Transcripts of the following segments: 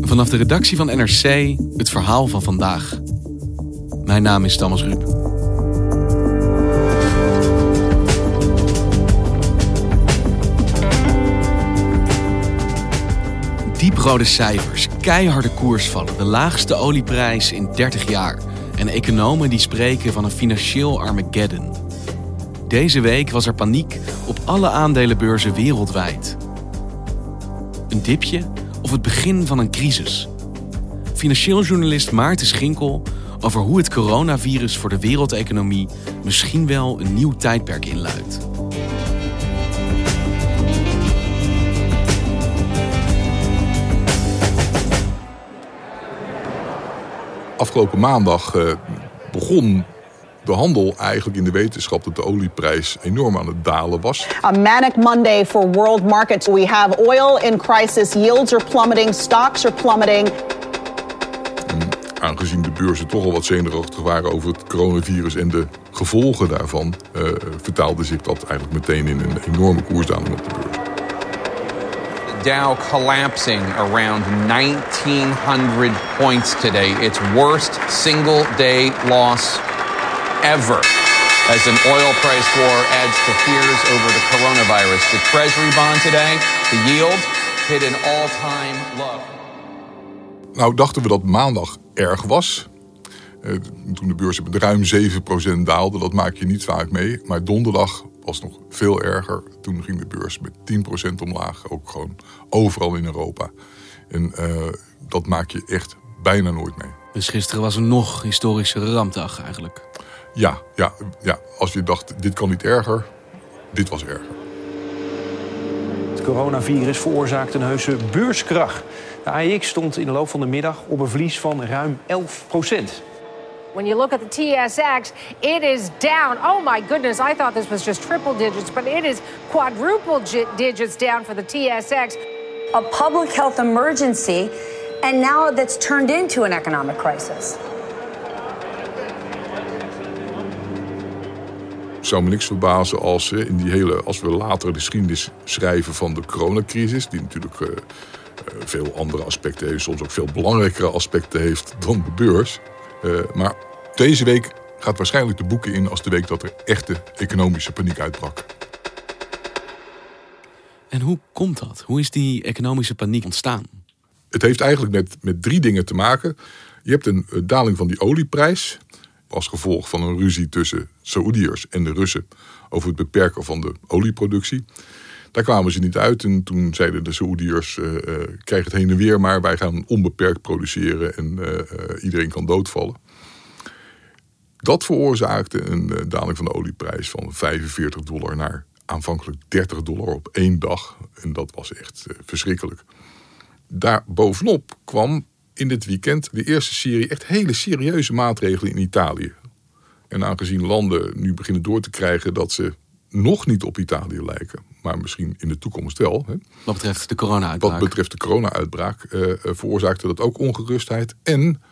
Vanaf de redactie van NRC het verhaal van vandaag. Mijn naam is Thomas Ruip. Dieprode cijfers, keiharde koersvallen, de laagste olieprijs in 30 jaar en economen die spreken van een financieel Armageddon. Deze week was er paniek op alle aandelenbeurzen wereldwijd. Een dipje of het begin van een crisis? Financieel journalist Maarten Schinkel over hoe het coronavirus voor de wereldeconomie misschien wel een nieuw tijdperk inluidt. Afgelopen maandag uh, begon de handel eigenlijk in de wetenschap dat de olieprijs enorm aan het dalen was. A manic Monday for world markets. We have oil in crisis, yields are plummeting, stocks are plummeting. En aangezien de beurzen toch al wat zenuwachtig waren over het coronavirus en de gevolgen daarvan, uh, vertaalde zich dat eigenlijk meteen in een enorme koersdaling op de beurs. Dow collapsing around 1900 points today. Its worst single day loss ever as an oil price war adds to fears over the coronavirus. The Treasury bond today, the yield hit an all-time low. Nou dachten we dat maandag erg was. Uh, toen de beurs met ruim 7% daalde, dat maak je niet vaak mee. Maar donderdag was nog veel erger. Toen ging de beurs met 10% omlaag, ook gewoon overal in Europa. En uh, dat maak je echt bijna nooit mee. Dus gisteren was een nog historische rampdag eigenlijk. Ja, ja, ja, als je dacht, dit kan niet erger, dit was erger. Het coronavirus veroorzaakt een heuse beurskrach. De AEX stond in de loop van de middag op een verlies van ruim 11 procent. When you look at the TSX, it is down. Oh my goodness, I thought this was just triple digits, but it is quadruple digits down for the TSX. A public health emergency, and now that's turned into an economic crisis. Zou me niks verbazen als, in die hele, als we later de geschiedenis schrijven van de coronacrisis, die natuurlijk uh, uh, veel andere aspecten heeft, soms ook veel belangrijkere aspecten heeft dan de beurs. Uh, maar deze week gaat waarschijnlijk de boeken in als de week dat er echte economische paniek uitbrak. En hoe komt dat? Hoe is die economische paniek ontstaan? Het heeft eigenlijk met, met drie dingen te maken. Je hebt een, een daling van die olieprijs als gevolg van een ruzie tussen Saoediërs en de Russen over het beperken van de olieproductie. Daar kwamen ze niet uit en toen zeiden de Saoediërs, uh, krijg het heen en weer maar, wij gaan onbeperkt produceren en uh, iedereen kan doodvallen. Dat veroorzaakte een daling van de olieprijs van 45 dollar naar aanvankelijk 30 dollar op één dag. En dat was echt verschrikkelijk. Daar bovenop kwam in dit weekend de eerste serie echt hele serieuze maatregelen in Italië. En aangezien landen nu beginnen door te krijgen dat ze nog niet op Italië lijken, maar misschien in de toekomst wel. Hè. Wat betreft de corona-uitbraak. Wat betreft de corona-uitbraak uh, veroorzaakte dat ook ongerustheid. En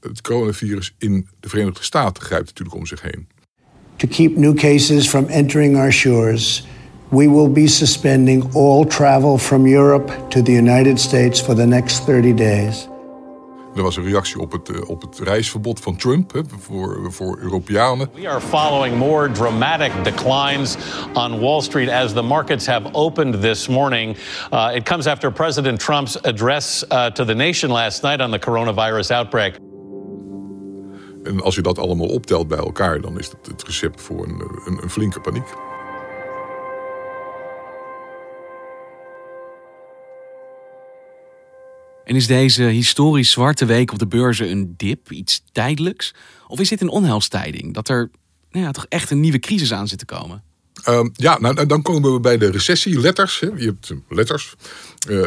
het coronavirus in de Verenigde Staten grijpt natuurlijk om zich heen. To keep new cases from entering our shores, we will be suspending all travel from Europe to the United States for the next 30 days. Er was een reactie op het, op het reisverbod van Trump hè, voor, voor Europeanen. We are following more dramatic declines on Wall Street as the markets have opened this morning. Uh, it comes after President Trump's address uh, to the nation last night on the coronavirus outbreak. En als je dat allemaal optelt bij elkaar, dan is het het recept voor een, een, een flinke paniek. En is deze historisch zwarte week op de beurzen een dip, iets tijdelijks? Of is dit een onheilstijding, dat er nou ja, toch echt een nieuwe crisis aan zit te komen? Um, ja, nou, dan komen we bij de recessieletters. Je hebt letters. Uh, uh,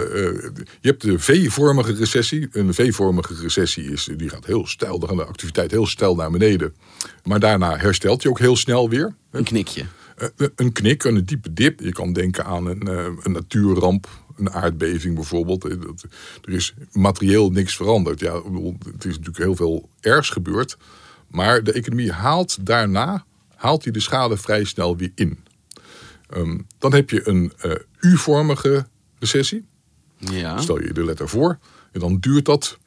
je hebt de V-vormige recessie. Een V-vormige recessie is, die gaat heel stijl, dan gaat de activiteit heel stijl naar beneden. Maar daarna herstelt je ook heel snel weer. Een knikje. Een knik, een diepe dip. Je kan denken aan een, een natuurramp, een aardbeving bijvoorbeeld. Er is materieel niks veranderd. Ja, het is natuurlijk heel veel ergs gebeurd. Maar de economie haalt daarna haalt hij de schade vrij snel weer in. Um, dan heb je een uh, U-vormige recessie. Ja. Stel je de letter voor. En dan duurt dat,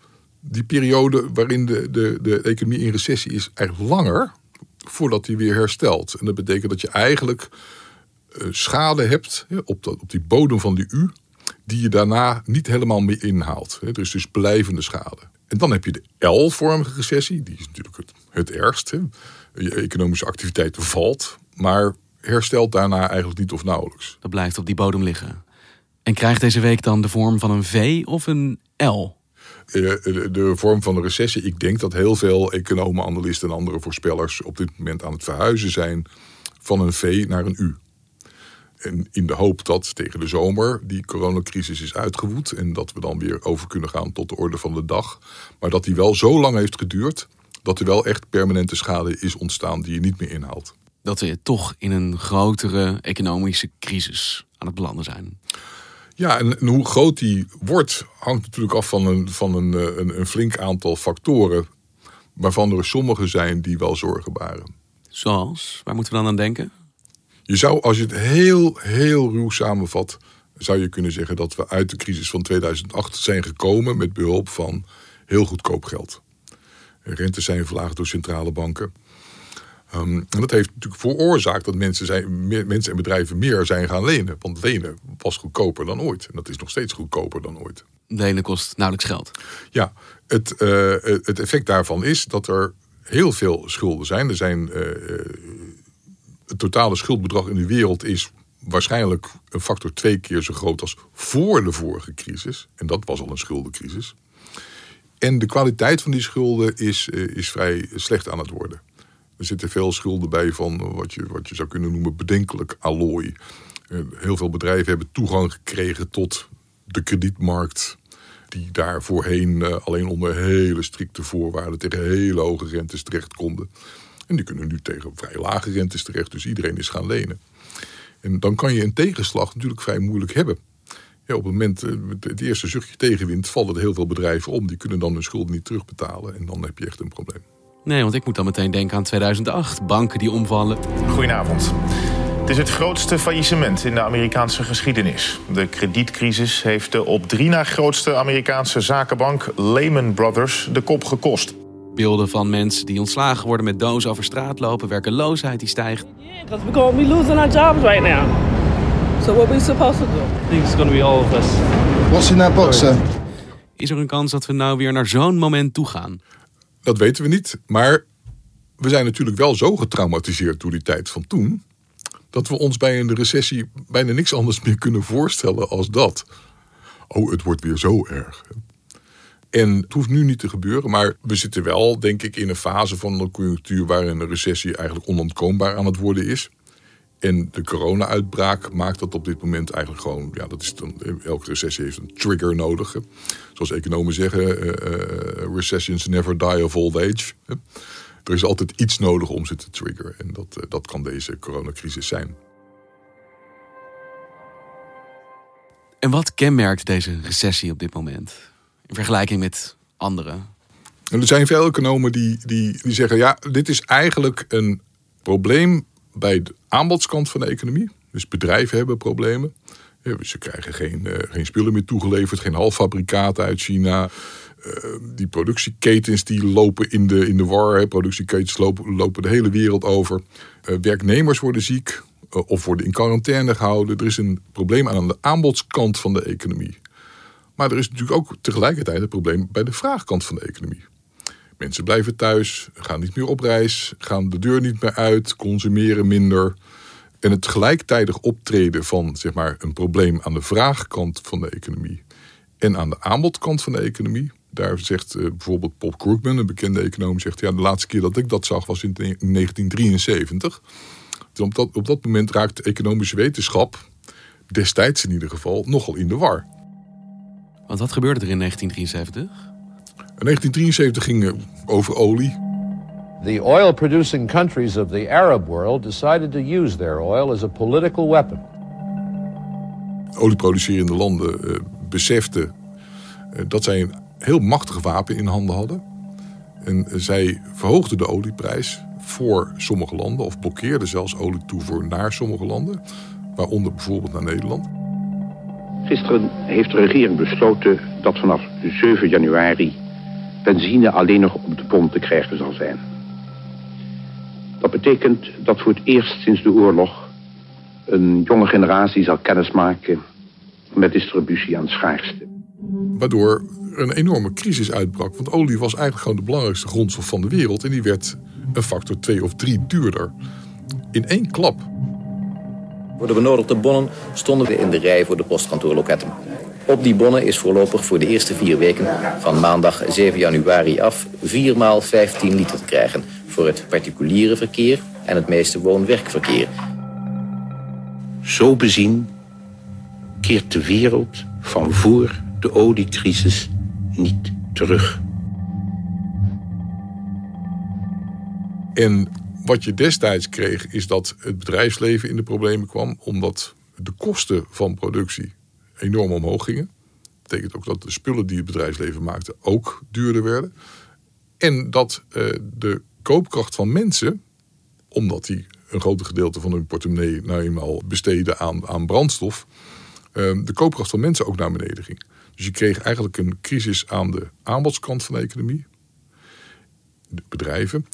die periode waarin de, de, de economie in recessie is, eigenlijk langer voordat die weer herstelt. En dat betekent dat je eigenlijk uh, schade hebt op, dat, op die bodem van die U, die je daarna niet helemaal meer inhaalt. Er is dus blijvende schade. En dan heb je de L-vormige recessie, die is natuurlijk het, het ergst. Hè. Je economische activiteit valt, maar herstelt daarna eigenlijk niet of nauwelijks. Dat blijft op die bodem liggen. En krijgt deze week dan de vorm van een V of een L? De vorm van een recessie. Ik denk dat heel veel economen, analisten en andere voorspellers op dit moment aan het verhuizen zijn van een V naar een U. En in de hoop dat tegen de zomer die coronacrisis is uitgewoed en dat we dan weer over kunnen gaan tot de orde van de dag. Maar dat die wel zo lang heeft geduurd dat er wel echt permanente schade is ontstaan die je niet meer inhaalt. Dat we toch in een grotere economische crisis aan het belanden zijn. Ja, en, en hoe groot die wordt hangt natuurlijk af van, een, van een, een, een flink aantal factoren. Waarvan er sommige zijn die wel zorgen baren. Zoals? Waar moeten we dan aan denken? Je zou, als je het heel, heel ruw samenvat, zou je kunnen zeggen dat we uit de crisis van 2008 zijn gekomen met behulp van heel goedkoop geld. Rentes zijn verlaagd door centrale banken. Um, en dat heeft natuurlijk veroorzaakt dat mensen, zijn, meer, mensen en bedrijven meer zijn gaan lenen. Want lenen was goedkoper dan ooit. En dat is nog steeds goedkoper dan ooit. Lenen kost nauwelijks geld. Ja, het, uh, het effect daarvan is dat er heel veel schulden zijn. Er zijn uh, het totale schuldbedrag in de wereld is waarschijnlijk een factor twee keer zo groot als voor de vorige crisis. En dat was al een schuldencrisis. En de kwaliteit van die schulden is, is vrij slecht aan het worden. Er zitten veel schulden bij van wat je, wat je zou kunnen noemen bedenkelijk allooi. Heel veel bedrijven hebben toegang gekregen tot de kredietmarkt. Die daar voorheen alleen onder hele strikte voorwaarden tegen hele hoge rentes terecht konden. En die kunnen nu tegen vrij lage rentes terecht. Dus iedereen is gaan lenen. En dan kan je een tegenslag natuurlijk vrij moeilijk hebben. Ja, op het moment, het eerste zuchtje tegenwind, vallen er heel veel bedrijven om. Die kunnen dan hun schulden niet terugbetalen. En dan heb je echt een probleem. Nee, want ik moet dan meteen denken aan 2008. Banken die omvallen. Goedenavond. Het is het grootste faillissement in de Amerikaanse geschiedenis. De kredietcrisis heeft de op drie na grootste Amerikaanse zakenbank Lehman Brothers de kop gekost. Beelden van mensen die ontslagen worden met dozen over straat lopen, werkeloosheid die stijgt. Because we're going to be losing our jobs right now. So what are we supposed to do? I think it's going to be all of us. What's in that box, sir? Is er een kans dat we nou weer naar zo'n moment toe gaan? Dat weten we niet, maar we zijn natuurlijk wel zo getraumatiseerd door die tijd van toen, dat we ons bij een recessie bijna niks anders meer kunnen voorstellen als dat. Oh, het wordt weer zo erg. En het hoeft nu niet te gebeuren, maar we zitten wel, denk ik, in een fase van de conjunctuur waarin een recessie eigenlijk onontkoombaar aan het worden is. En de corona-uitbraak maakt dat op dit moment eigenlijk gewoon, ja, dat is dan, elke recessie heeft een trigger nodig. Zoals economen zeggen, uh, uh, recessions never die of old age. Er is altijd iets nodig om ze te triggeren. En dat, uh, dat kan deze coronacrisis zijn. En wat kenmerkt deze recessie op dit moment? In vergelijking met andere? En er zijn veel economen die, die, die zeggen, ja, dit is eigenlijk een probleem bij de aanbodskant van de economie. Dus bedrijven hebben problemen. Ze krijgen geen, uh, geen spullen meer toegeleverd, geen halffabrikaten uit China. die productieketens die lopen in de, in de war. Hè. Productieketens lopen, lopen de hele wereld over. Uh, werknemers worden ziek of worden in quarantaine gehouden. Er is een probleem aan de aanbodskant van de economie. Maar er is natuurlijk ook tegelijkertijd een probleem bij de vraagkant van de economie. Mensen blijven thuis, gaan niet meer op reis, gaan de deur niet meer uit, consumeren minder. En het gelijktijdig optreden van zeg maar, een probleem aan de vraagkant van de economie en aan de aanbodkant van de economie. Daar zegt uh, bijvoorbeeld Paul Krugman, een bekende econoom, zegt ja, de laatste keer dat ik dat zag was in 1973. Dus op dat, op dat moment raakt de economische wetenschap, destijds in ieder geval, nogal in de war. Want wat gebeurde er in 1973? In 1973 ging het over olie. The oil producing countries of the Arab world decided to use their oil as a political weapon. Olieproducerende landen uh, beseften uh, dat zij een heel machtig wapen in handen hadden. En uh, zij verhoogden de olieprijs voor sommige landen, of blokkeerden zelfs olietoevoer naar sommige landen, waaronder bijvoorbeeld naar Nederland. Gisteren heeft de regering besloten dat vanaf 7 januari benzine alleen nog op de pomp te krijgen zal zijn. Dat betekent dat voor het eerst sinds de oorlog een jonge generatie zal kennismaken met distributie aan schaarste. Waardoor een enorme crisis uitbrak. Want olie was eigenlijk gewoon de belangrijkste grondstof van de wereld. En die werd een factor twee of drie duurder. In één klap. Voor de benodigde bonnen stonden we in de rij voor de postkantoorloketten. Op die bonnen is voorlopig voor de eerste vier weken van maandag 7 januari af 4 maal 15 liter te krijgen voor het particuliere verkeer en het meeste woon-werkverkeer. Zo bezien keert de wereld van voor de oliecrisis niet terug. En wat je destijds kreeg is dat het bedrijfsleven in de problemen kwam omdat de kosten van productie enorm omhoog gingen. Dat betekent ook dat de spullen die het bedrijfsleven maakte ook duurder werden. En dat uh, de koopkracht van mensen, omdat die een groot gedeelte van hun portemonnee nou eenmaal besteden aan, aan brandstof, uh, de koopkracht van mensen ook naar beneden ging. Dus je kreeg eigenlijk een crisis aan de aanbodskant van de economie, de bedrijven,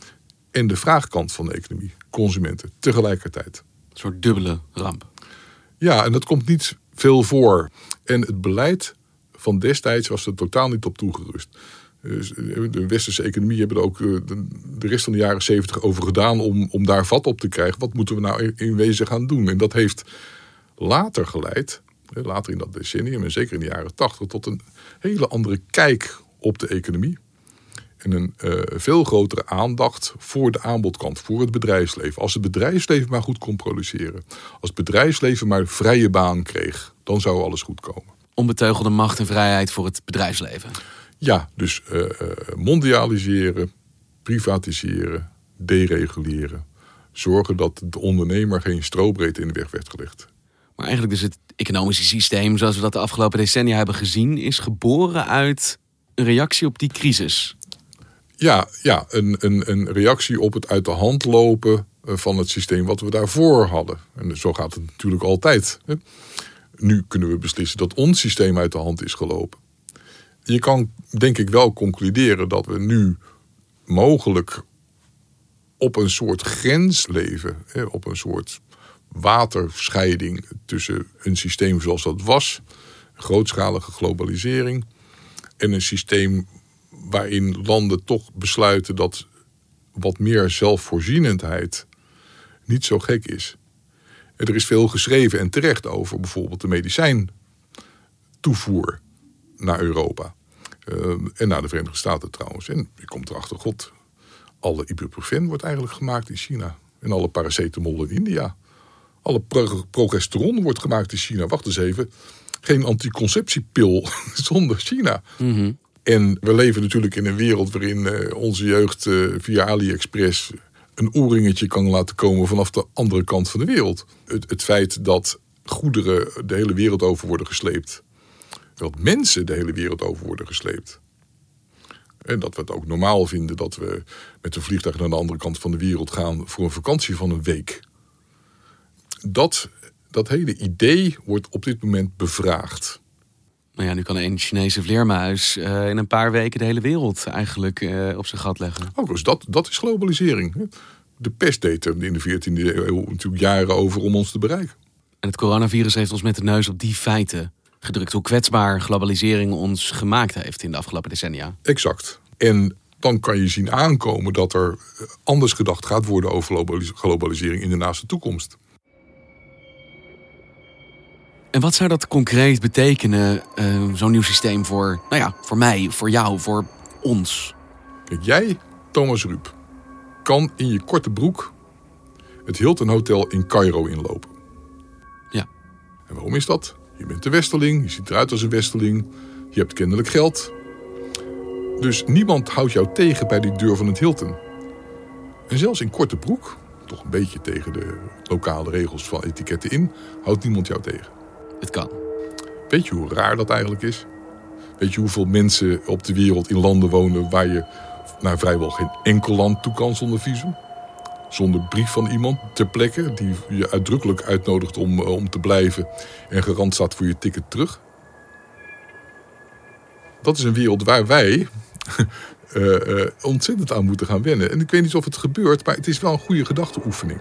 en de vraagkant van de economie, consumenten, tegelijkertijd. Een soort dubbele ramp. Ja, en dat komt niet veel voor. En het beleid van destijds was er totaal niet op toegerust. Dus de westerse economie hebben er ook de rest van de jaren zeventig over gedaan om, om daar vat op te krijgen. Wat moeten we nou in wezen gaan doen? En dat heeft later geleid, later in dat decennium en zeker in de jaren tachtig, tot een hele andere kijk op de economie. En een uh, veel grotere aandacht voor de aanbodkant, voor het bedrijfsleven. Als het bedrijfsleven maar goed kon produceren. Als het bedrijfsleven maar vrije baan kreeg, dan zou alles goed komen. Onbeteugelde macht en vrijheid voor het bedrijfsleven. Ja, dus uh, mondialiseren, privatiseren, dereguleren. Zorgen dat de ondernemer geen strobreedte in de weg werd gelegd. Maar eigenlijk dus het economische systeem zoals we dat de afgelopen decennia hebben gezien... is geboren uit een reactie op die crisis. Ja, ja een, een, een reactie op het uit de hand lopen van het systeem wat we daarvoor hadden. En zo gaat het natuurlijk altijd. Nu kunnen we beslissen dat ons systeem uit de hand is gelopen. Je kan denk ik wel concluderen dat we nu mogelijk op een soort grens leven. Op een soort waterscheiding tussen een systeem zoals dat was. Grootschalige globalisering. En een systeem waarin landen toch besluiten dat wat meer zelfvoorzienendheid niet zo gek is. Er is veel geschreven en terecht over bijvoorbeeld de medicijntoevoer naar Europa. Uh, en naar de Verenigde Staten trouwens. En je komt erachter, god, alle ibuprofen wordt eigenlijk gemaakt in China. En alle paracetamol in India. Alle pro progesteron wordt gemaakt in China. Wacht eens even. Geen anticonceptiepil zonder China. Mm. En we leven natuurlijk in een wereld waarin uh, onze jeugd uh, via AliExpress een oorringetje kan laten komen vanaf de andere kant van de wereld. Het, het feit dat goederen de hele wereld over worden gesleept. Dat mensen de hele wereld over worden gesleept. En dat we het ook normaal vinden dat we met een vliegtuig naar de andere kant van de wereld gaan voor een vakantie van een week. Dat, dat hele idee wordt op dit moment bevraagd. Nou ja, nu kan een Chinese vleermuis uh, in een paar weken de hele wereld eigenlijk uh, op zijn gat leggen. Ook dus dat, dat is globalisering. De pest deed er in de 14e eeuw natuurlijk jaren over om ons te bereiken. En het coronavirus heeft ons met de neus op die feiten gedrukt. Hoe kwetsbaar globalisering ons gemaakt heeft in de afgelopen decennia. Exact. En dan kan je zien aankomen dat er anders gedacht gaat worden over globalisering in de naaste toekomst. En wat zou dat concreet betekenen, uh, zo'n nieuw systeem voor, nou ja, voor mij, voor jou, voor ons? Jij, Thomas Ruip, kan in je korte broek het Hilton Hotel in Cairo inlopen. Ja. En waarom is dat? Je bent een westerling, je ziet eruit als een westerling, je hebt kennelijk geld. Dus niemand houdt jou tegen bij die deur van het Hilton. En zelfs in korte broek, toch een beetje tegen de lokale regels van etiketten in, houdt niemand jou tegen. Het kan. Weet je hoe raar dat eigenlijk is? Weet je hoeveel mensen op de wereld in landen wonen waar je naar vrijwel geen enkel land toe kan zonder visum? Zonder brief van iemand ter plekke die je uitdrukkelijk uitnodigt om, eh, om te blijven en garant staat voor je ticket terug? Dat is een wereld waar wij uh, uh, ontzettend aan moeten gaan wennen. En ik weet niet of het gebeurt, maar het is wel een goede gedachteoefening.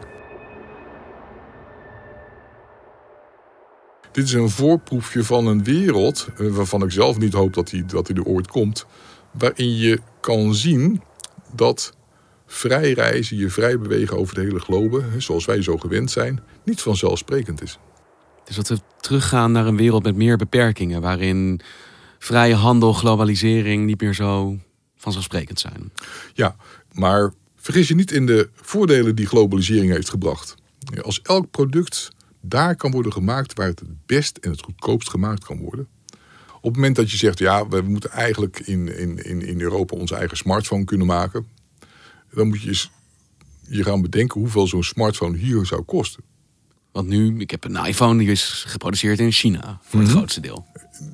Dit is een voorproefje van een wereld eh, waarvan ik zelf niet hoop dat hij dat er ooit komt. Waarin je kan zien dat vrij reizen, je vrij bewegen over de hele globe, zoals wij zo gewend zijn, niet vanzelfsprekend is. Dus dat we teruggaan naar een wereld met meer beperkingen, waarin vrije handel, globalisering niet meer zo vanzelfsprekend zijn. Ja, maar vergis je niet in de voordelen die globalisering heeft gebracht. Als elk product daar kan worden gemaakt waar het het best en het goedkoopst gemaakt kan worden. Op het moment dat je zegt, ja, we moeten eigenlijk in, in, in Europa onze eigen smartphone kunnen maken, dan moet je eens je gaan bedenken hoeveel zo'n smartphone hier zou kosten. Want nu, ik heb een iPhone, die is geproduceerd in China, voor het mhm. grootste deel.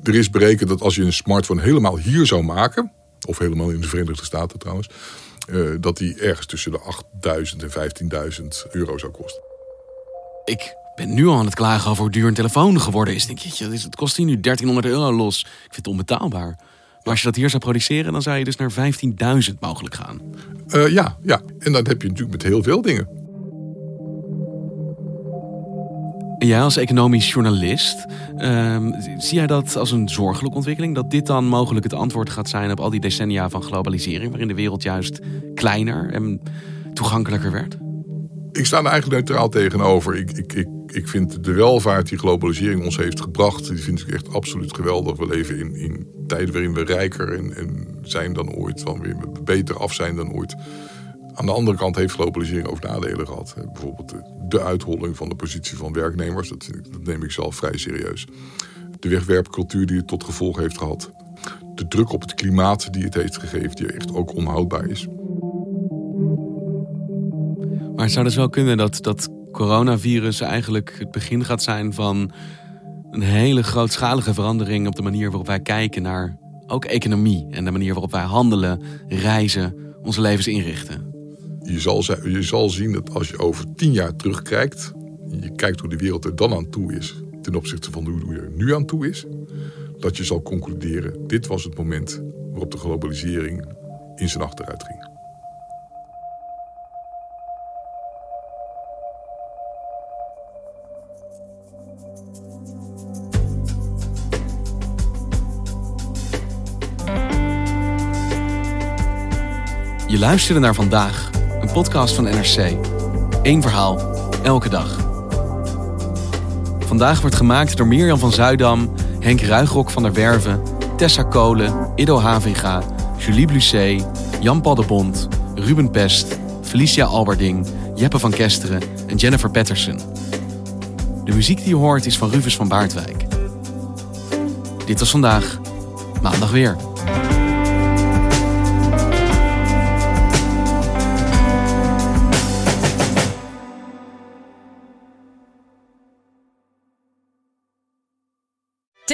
Er is berekend dat als je een smartphone helemaal hier zou maken, of helemaal in de Verenigde Staten trouwens, uh, dat die ergens tussen de 8000 en 15.000 euro zou kosten. Ik ben nu al aan het klagen over hoe duur een telefoon geworden is. Denk je, het kost hier nu 1300 euro los. Ik vind het onbetaalbaar. Maar als je dat hier zou produceren, dan zou je dus naar 15.000 mogelijk gaan. Uh, ja, ja, en dat heb je natuurlijk met heel veel dingen. En jij als economisch journalist, uh, zie jij dat als een zorgelijke ontwikkeling? Dat dit dan mogelijk het antwoord gaat zijn op al die decennia van globalisering, waarin de wereld juist kleiner en toegankelijker werd? Ik sta er eigenlijk neutraal tegenover. Ik, ik, ik, ik vind de welvaart die globalisering ons heeft gebracht, die vind ik echt absoluut geweldig. We leven in, in tijden waarin we rijker en, en zijn dan ooit, waarin we beter af zijn dan ooit. Aan de andere kant heeft globalisering ook nadelen gehad. Bijvoorbeeld de uitholling van de positie van werknemers, dat, dat neem ik zelf vrij serieus. De wegwerpcultuur die het tot gevolg heeft gehad. De druk op het klimaat die het heeft gegeven, die echt ook onhoudbaar is. Maar zou dus wel kunnen dat dat coronavirus eigenlijk het begin gaat zijn van een hele grootschalige verandering op de manier waarop wij kijken naar ook economie en de manier waarop wij handelen, reizen, onze levens inrichten? Je zal, je zal zien dat als je over tien jaar terugkijkt, je kijkt hoe de wereld er dan aan toe is ten opzichte van hoe die er nu aan toe is, dat je zal concluderen: dit was het moment waarop de globalisering in zijn achteruit ging. Je luisterde naar vandaag, een podcast van NRC. Eén verhaal, elke dag. Vandaag wordt gemaakt door Mirjam van Zuidam, Henk Ruigrok van der Werven, Tessa Kolen, Ido Havinga, Julie Blusset, Jan-Paul de Bond, Ruben Pest, Felicia Alberding, Jeppe van Kesteren en Jennifer Patterson. De muziek die je hoort is van Rufus van Baardwijk. Dit was vandaag, maandag weer.